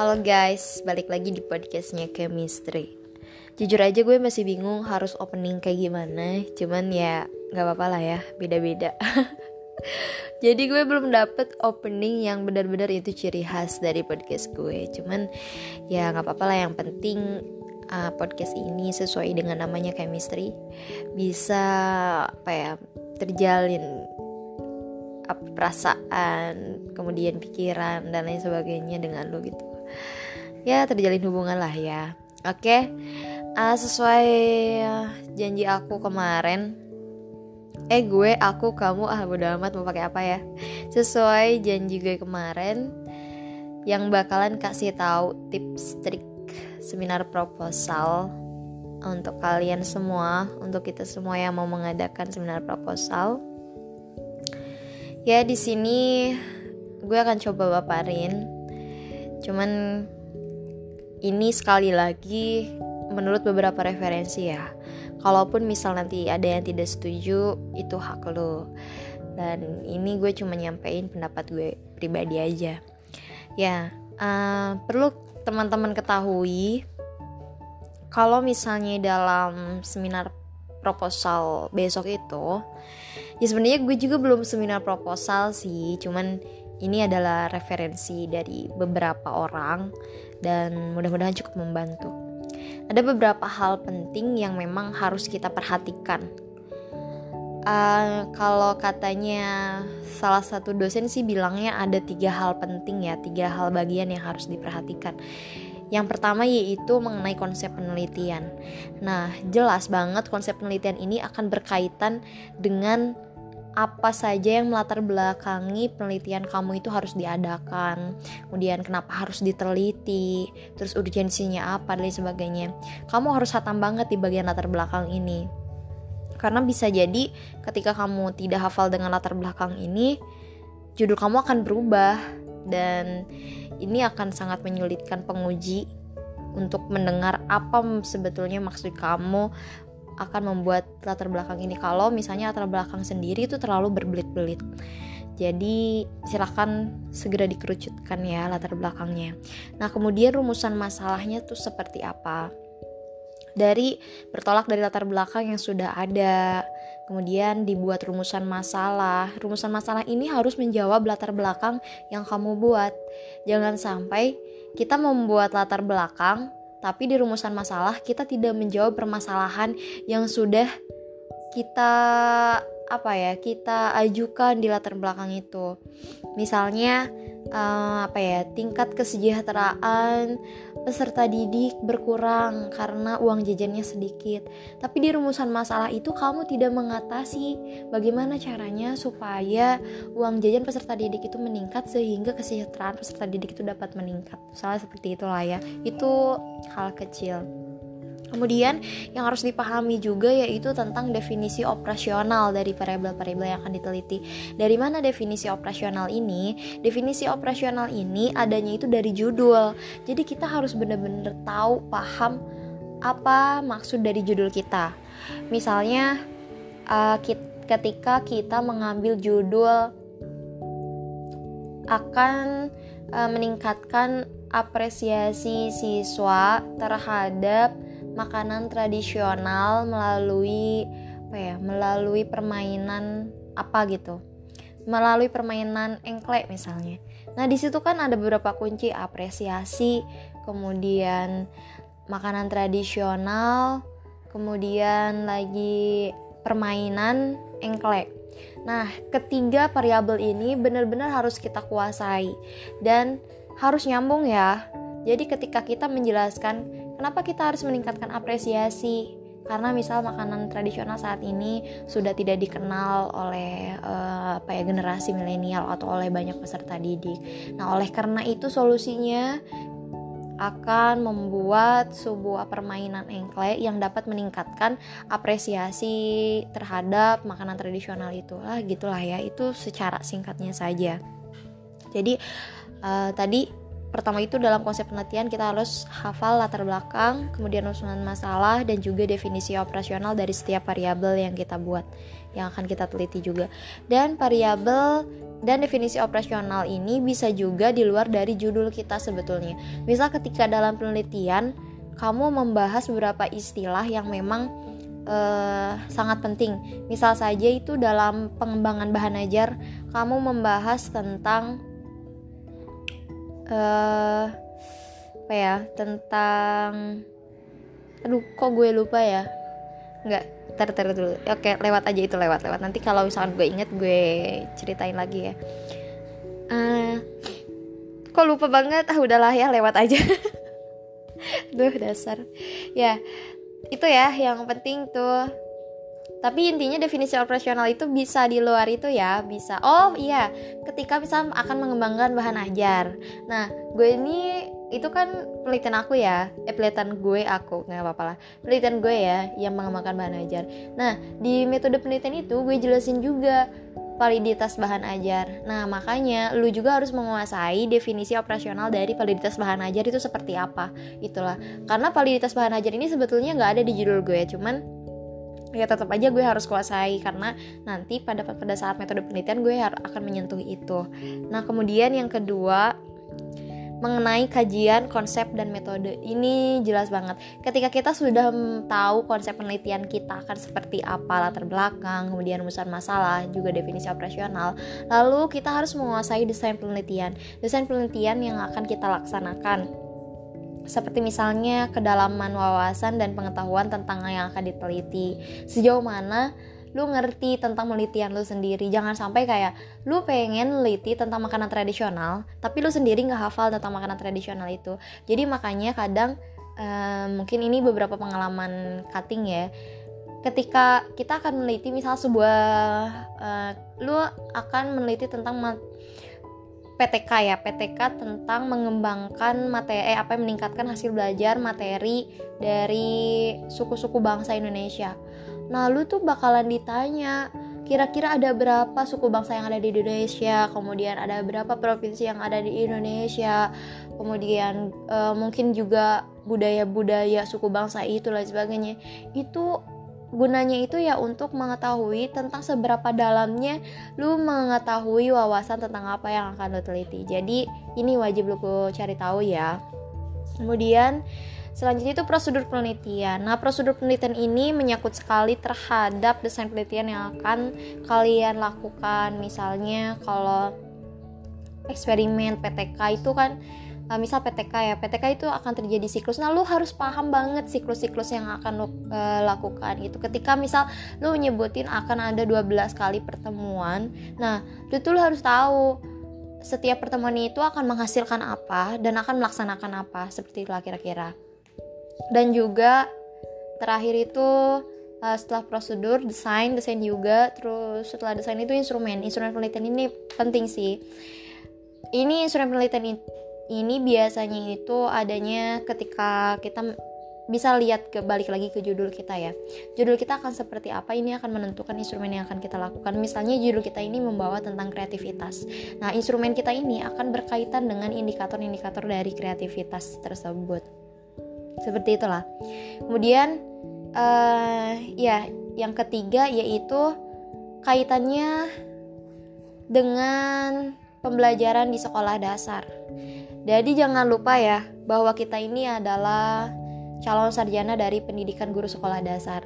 Halo guys, balik lagi di podcastnya Chemistry. Jujur aja gue masih bingung harus opening kayak gimana Cuman ya gak apa-apa lah ya, beda-beda. Jadi gue belum dapet opening yang benar-benar itu ciri khas dari podcast gue Cuman ya gak apa-apa lah yang penting uh, podcast ini sesuai dengan namanya Chemistry Bisa apa ya, terjalin perasaan, kemudian pikiran dan lain sebagainya dengan lo gitu ya terjalin hubungan lah ya. Oke okay? uh, sesuai janji aku kemarin eh gue aku kamu ah bodo amat mau pakai apa ya? Sesuai janji gue kemarin yang bakalan kasih tahu tips trik seminar proposal untuk kalian semua untuk kita semua yang mau mengadakan seminar proposal. Ya di sini gue akan coba paparin cuman ini sekali lagi menurut beberapa referensi ya. Kalaupun misal nanti ada yang tidak setuju itu hak lo. Dan ini gue cuma nyampein pendapat gue pribadi aja. Ya uh, perlu teman-teman ketahui kalau misalnya dalam seminar proposal besok itu ya sebenarnya gue juga belum seminar proposal sih. Cuman ini adalah referensi dari beberapa orang dan mudah-mudahan cukup membantu. Ada beberapa hal penting yang memang harus kita perhatikan. Uh, kalau katanya salah satu dosen sih bilangnya ada tiga hal penting ya, tiga hal bagian yang harus diperhatikan. Yang pertama yaitu mengenai konsep penelitian. Nah, jelas banget konsep penelitian ini akan berkaitan dengan apa saja yang melatar belakangi penelitian kamu itu harus diadakan. Kemudian kenapa harus diteliti? Terus urgensinya apa dan sebagainya. Kamu harus hatam banget di bagian latar belakang ini. Karena bisa jadi ketika kamu tidak hafal dengan latar belakang ini judul kamu akan berubah. Dan ini akan sangat menyulitkan penguji untuk mendengar apa sebetulnya maksud kamu akan membuat latar belakang ini. Kalau misalnya latar belakang sendiri itu terlalu berbelit-belit. Jadi silahkan segera dikerucutkan ya latar belakangnya. Nah kemudian rumusan masalahnya tuh seperti apa? Dari bertolak dari latar belakang yang sudah ada. Kemudian dibuat rumusan masalah. Rumusan masalah ini harus menjawab latar belakang yang kamu buat. Jangan sampai kita membuat latar belakang tapi di rumusan masalah kita tidak menjawab permasalahan yang sudah kita apa ya kita ajukan di latar belakang itu. Misalnya uh, apa ya tingkat kesejahteraan peserta didik berkurang karena uang jajannya sedikit. Tapi di rumusan masalah itu kamu tidak mengatasi bagaimana caranya supaya uang jajan peserta didik itu meningkat sehingga kesejahteraan peserta didik itu dapat meningkat. Salah seperti itulah ya. Itu hal kecil Kemudian yang harus dipahami juga yaitu tentang definisi operasional dari variabel-variabel yang akan diteliti. Dari mana definisi operasional ini? Definisi operasional ini adanya itu dari judul. Jadi kita harus benar-benar tahu, paham apa maksud dari judul kita. Misalnya uh, ketika kita mengambil judul akan uh, meningkatkan apresiasi siswa terhadap makanan tradisional melalui apa ya melalui permainan apa gitu. Melalui permainan engklek misalnya. Nah di situ kan ada beberapa kunci apresiasi kemudian makanan tradisional kemudian lagi permainan engklek. Nah ketiga variabel ini benar-benar harus kita kuasai dan harus nyambung ya. Jadi ketika kita menjelaskan kenapa kita harus meningkatkan apresiasi karena misal makanan tradisional saat ini sudah tidak dikenal oleh uh, apa ya generasi milenial atau oleh banyak peserta didik. Nah, oleh karena itu solusinya akan membuat sebuah permainan engkle yang dapat meningkatkan apresiasi terhadap makanan tradisional itu. Ah, gitulah ya. Itu secara singkatnya saja. Jadi uh, tadi pertama itu dalam konsep penelitian kita harus hafal latar belakang, kemudian usulan masalah dan juga definisi operasional dari setiap variabel yang kita buat, yang akan kita teliti juga. Dan variabel dan definisi operasional ini bisa juga di luar dari judul kita sebetulnya. Misal ketika dalam penelitian kamu membahas beberapa istilah yang memang uh, sangat penting. Misal saja itu dalam pengembangan bahan ajar kamu membahas tentang uh, apa ya tentang aduh kok gue lupa ya? Nggak ter ter dulu. Oke lewat aja itu lewat lewat. Nanti kalau misalkan gue inget gue ceritain lagi ya. Uh, kok lupa banget? Ah udahlah ya lewat aja. Duh dasar. Ya itu ya yang penting tuh tapi intinya definisi operasional itu bisa di luar itu ya bisa oh iya ketika bisa akan mengembangkan bahan ajar nah gue ini itu kan penelitian aku ya eh penelitian gue aku nggak apa-apa lah penelitian gue ya yang mengembangkan bahan ajar nah di metode penelitian itu gue jelasin juga validitas bahan ajar. Nah, makanya lu juga harus menguasai definisi operasional dari validitas bahan ajar itu seperti apa. Itulah. Karena validitas bahan ajar ini sebetulnya nggak ada di judul gue, cuman ya tetap aja gue harus kuasai karena nanti pada pada saat metode penelitian gue akan menyentuh itu. Nah, kemudian yang kedua mengenai kajian konsep dan metode. Ini jelas banget. Ketika kita sudah tahu konsep penelitian kita akan seperti apa latar belakang kemudian rumusan masalah juga definisi operasional lalu kita harus menguasai desain penelitian. Desain penelitian yang akan kita laksanakan seperti misalnya kedalaman wawasan dan pengetahuan tentang yang akan diteliti. Sejauh mana lu ngerti tentang penelitian lu sendiri. Jangan sampai kayak lu pengen neliti tentang makanan tradisional tapi lu sendiri nggak hafal tentang makanan tradisional itu. Jadi makanya kadang uh, mungkin ini beberapa pengalaman cutting ya. Ketika kita akan meneliti misal sebuah uh, lu akan meneliti tentang PTK ya PTK tentang mengembangkan materi eh, apa yang meningkatkan hasil belajar materi dari suku-suku bangsa Indonesia. Nah lu tuh bakalan ditanya kira-kira ada berapa suku bangsa yang ada di Indonesia, kemudian ada berapa provinsi yang ada di Indonesia, kemudian uh, mungkin juga budaya-budaya suku bangsa itu dan sebagainya. Itu gunanya itu ya untuk mengetahui tentang seberapa dalamnya lu mengetahui wawasan tentang apa yang akan lu teliti jadi ini wajib lu cari tahu ya kemudian Selanjutnya itu prosedur penelitian. Nah, prosedur penelitian ini menyangkut sekali terhadap desain penelitian yang akan kalian lakukan. Misalnya kalau eksperimen PTK itu kan uh, misal PTK ya PTK itu akan terjadi siklus. Nah lu harus paham banget siklus-siklus yang akan lu uh, lakukan gitu. Ketika misal lu nyebutin akan ada 12 kali pertemuan nah lu tuh lu harus tahu setiap pertemuan itu akan menghasilkan apa dan akan melaksanakan apa seperti itulah kira-kira. Dan juga terakhir itu uh, setelah prosedur desain desain juga terus setelah desain itu instrumen. Instrumen penelitian ini penting sih. Ini instrumen penelitian ini biasanya itu adanya ketika kita bisa lihat ke balik lagi ke judul kita ya. Judul kita akan seperti apa ini akan menentukan instrumen yang akan kita lakukan. Misalnya judul kita ini membawa tentang kreativitas. Nah, instrumen kita ini akan berkaitan dengan indikator-indikator dari kreativitas tersebut. Seperti itulah. Kemudian uh, ya, yang ketiga yaitu kaitannya dengan pembelajaran di sekolah dasar. Jadi jangan lupa ya bahwa kita ini adalah calon sarjana dari pendidikan guru sekolah dasar.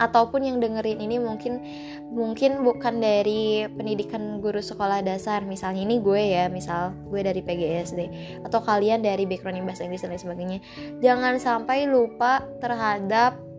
Ataupun yang dengerin ini mungkin mungkin bukan dari pendidikan guru sekolah dasar. Misalnya ini gue ya, misal gue dari PGSD atau kalian dari background bahasa Inggris dan lain sebagainya. Jangan sampai lupa terhadap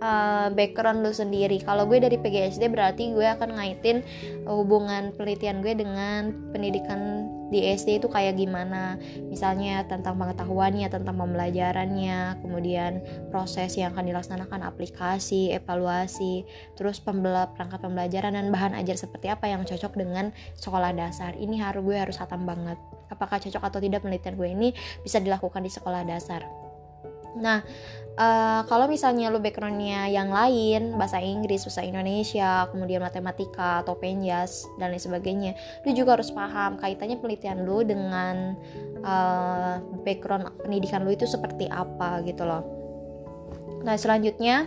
uh, background lu sendiri. Kalau gue dari PGSD berarti gue akan ngaitin hubungan penelitian gue dengan pendidikan di SD itu kayak gimana. Misalnya tentang pengetahuannya, tentang pembelajarannya, kemudian proses yang akan dilaksanakan, aplikasi, evaluasi, terus pembela perangkat pembelajaran dan bahan ajar seperti apa yang cocok dengan sekolah dasar. Ini harus gue harus hatam banget. Apakah cocok atau tidak penelitian gue ini bisa dilakukan di sekolah dasar. Nah, uh, kalau misalnya lu backgroundnya yang lain bahasa Inggris bahasa Indonesia kemudian matematika atau penjas dan lain sebagainya lu juga harus paham kaitannya penelitian lu dengan uh, background pendidikan lu itu seperti apa gitu loh. Nah selanjutnya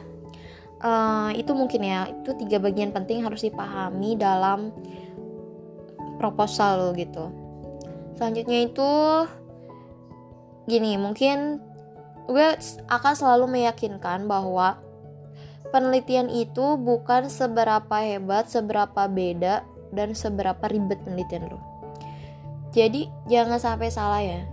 uh, itu mungkin ya itu tiga bagian penting harus dipahami dalam proposal gitu. Selanjutnya itu gini mungkin gue akan selalu meyakinkan bahwa penelitian itu bukan seberapa hebat seberapa beda dan seberapa ribet penelitian lo jadi jangan sampai salah ya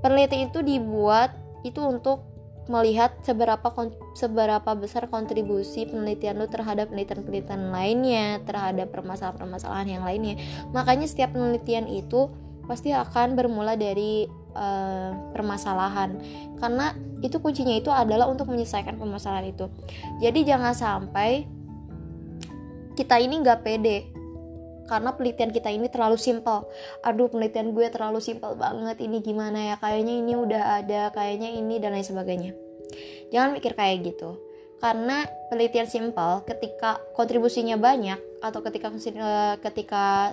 penelitian itu dibuat itu untuk melihat seberapa seberapa besar kontribusi penelitian lu terhadap penelitian-penelitian lainnya, terhadap permasalahan-permasalahan yang lainnya. Makanya setiap penelitian itu pasti akan bermula dari uh, permasalahan. Karena itu kuncinya itu adalah untuk menyelesaikan permasalahan itu. Jadi jangan sampai kita ini nggak pede. Karena penelitian kita ini terlalu simpel. Aduh penelitian gue terlalu simpel banget. Ini gimana ya? Kayaknya ini udah ada kayaknya ini dan lain sebagainya. Jangan mikir kayak gitu. Karena penelitian simpel ketika kontribusinya banyak atau ketika eh, ketika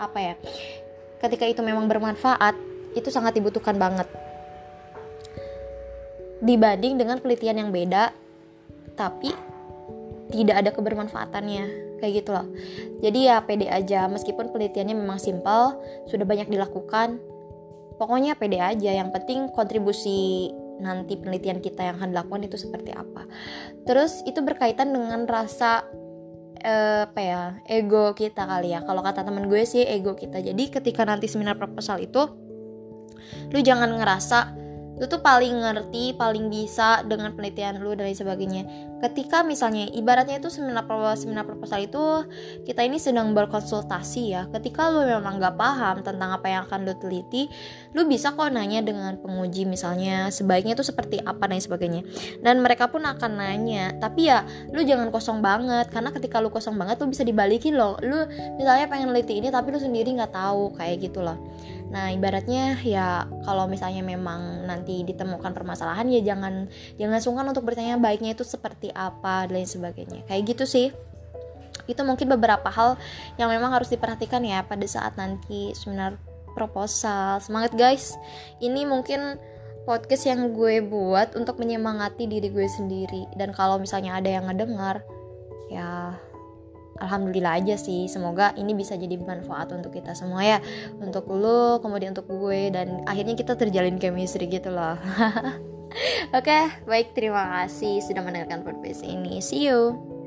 apa ya? Ketika itu memang bermanfaat itu sangat dibutuhkan banget. Dibanding dengan penelitian yang beda tapi tidak ada kebermanfaatannya. Kayak gitu loh. Jadi ya pede aja meskipun penelitiannya memang simpel sudah banyak dilakukan pokoknya pede aja. Yang penting kontribusi nanti penelitian kita yang akan dilakukan itu seperti apa. Terus itu berkaitan dengan rasa eh, apa ya ego kita kali ya. Kalau kata temen gue sih ego kita. Jadi ketika nanti seminar proposal itu lu jangan ngerasa lu tuh paling ngerti, paling bisa dengan penelitian lu dan lain sebagainya. Ketika misalnya ibaratnya itu seminar seminar proposal itu kita ini sedang berkonsultasi ya. Ketika lu memang nggak paham tentang apa yang akan lu teliti, lu bisa kok nanya dengan penguji misalnya sebaiknya itu seperti apa dan lain sebagainya. Dan mereka pun akan nanya. Tapi ya lu jangan kosong banget karena ketika lu kosong banget lu bisa dibalikin loh. Lu misalnya pengen neliti ini tapi lu sendiri nggak tahu kayak gitu loh. Nah, ibaratnya ya kalau misalnya memang nanti ditemukan permasalahan ya jangan jangan sungkan untuk bertanya baiknya itu seperti apa dan lain sebagainya. Kayak gitu sih. Itu mungkin beberapa hal yang memang harus diperhatikan ya pada saat nanti seminar proposal. Semangat guys. Ini mungkin podcast yang gue buat untuk menyemangati diri gue sendiri dan kalau misalnya ada yang ngedengar ya alhamdulillah aja sih. Semoga ini bisa jadi bermanfaat untuk kita semua ya. Untuk lo kemudian untuk gue dan akhirnya kita terjalin chemistry gitu loh. Oke okay, baik. Terima kasih sudah mendengarkan podcast ini. See you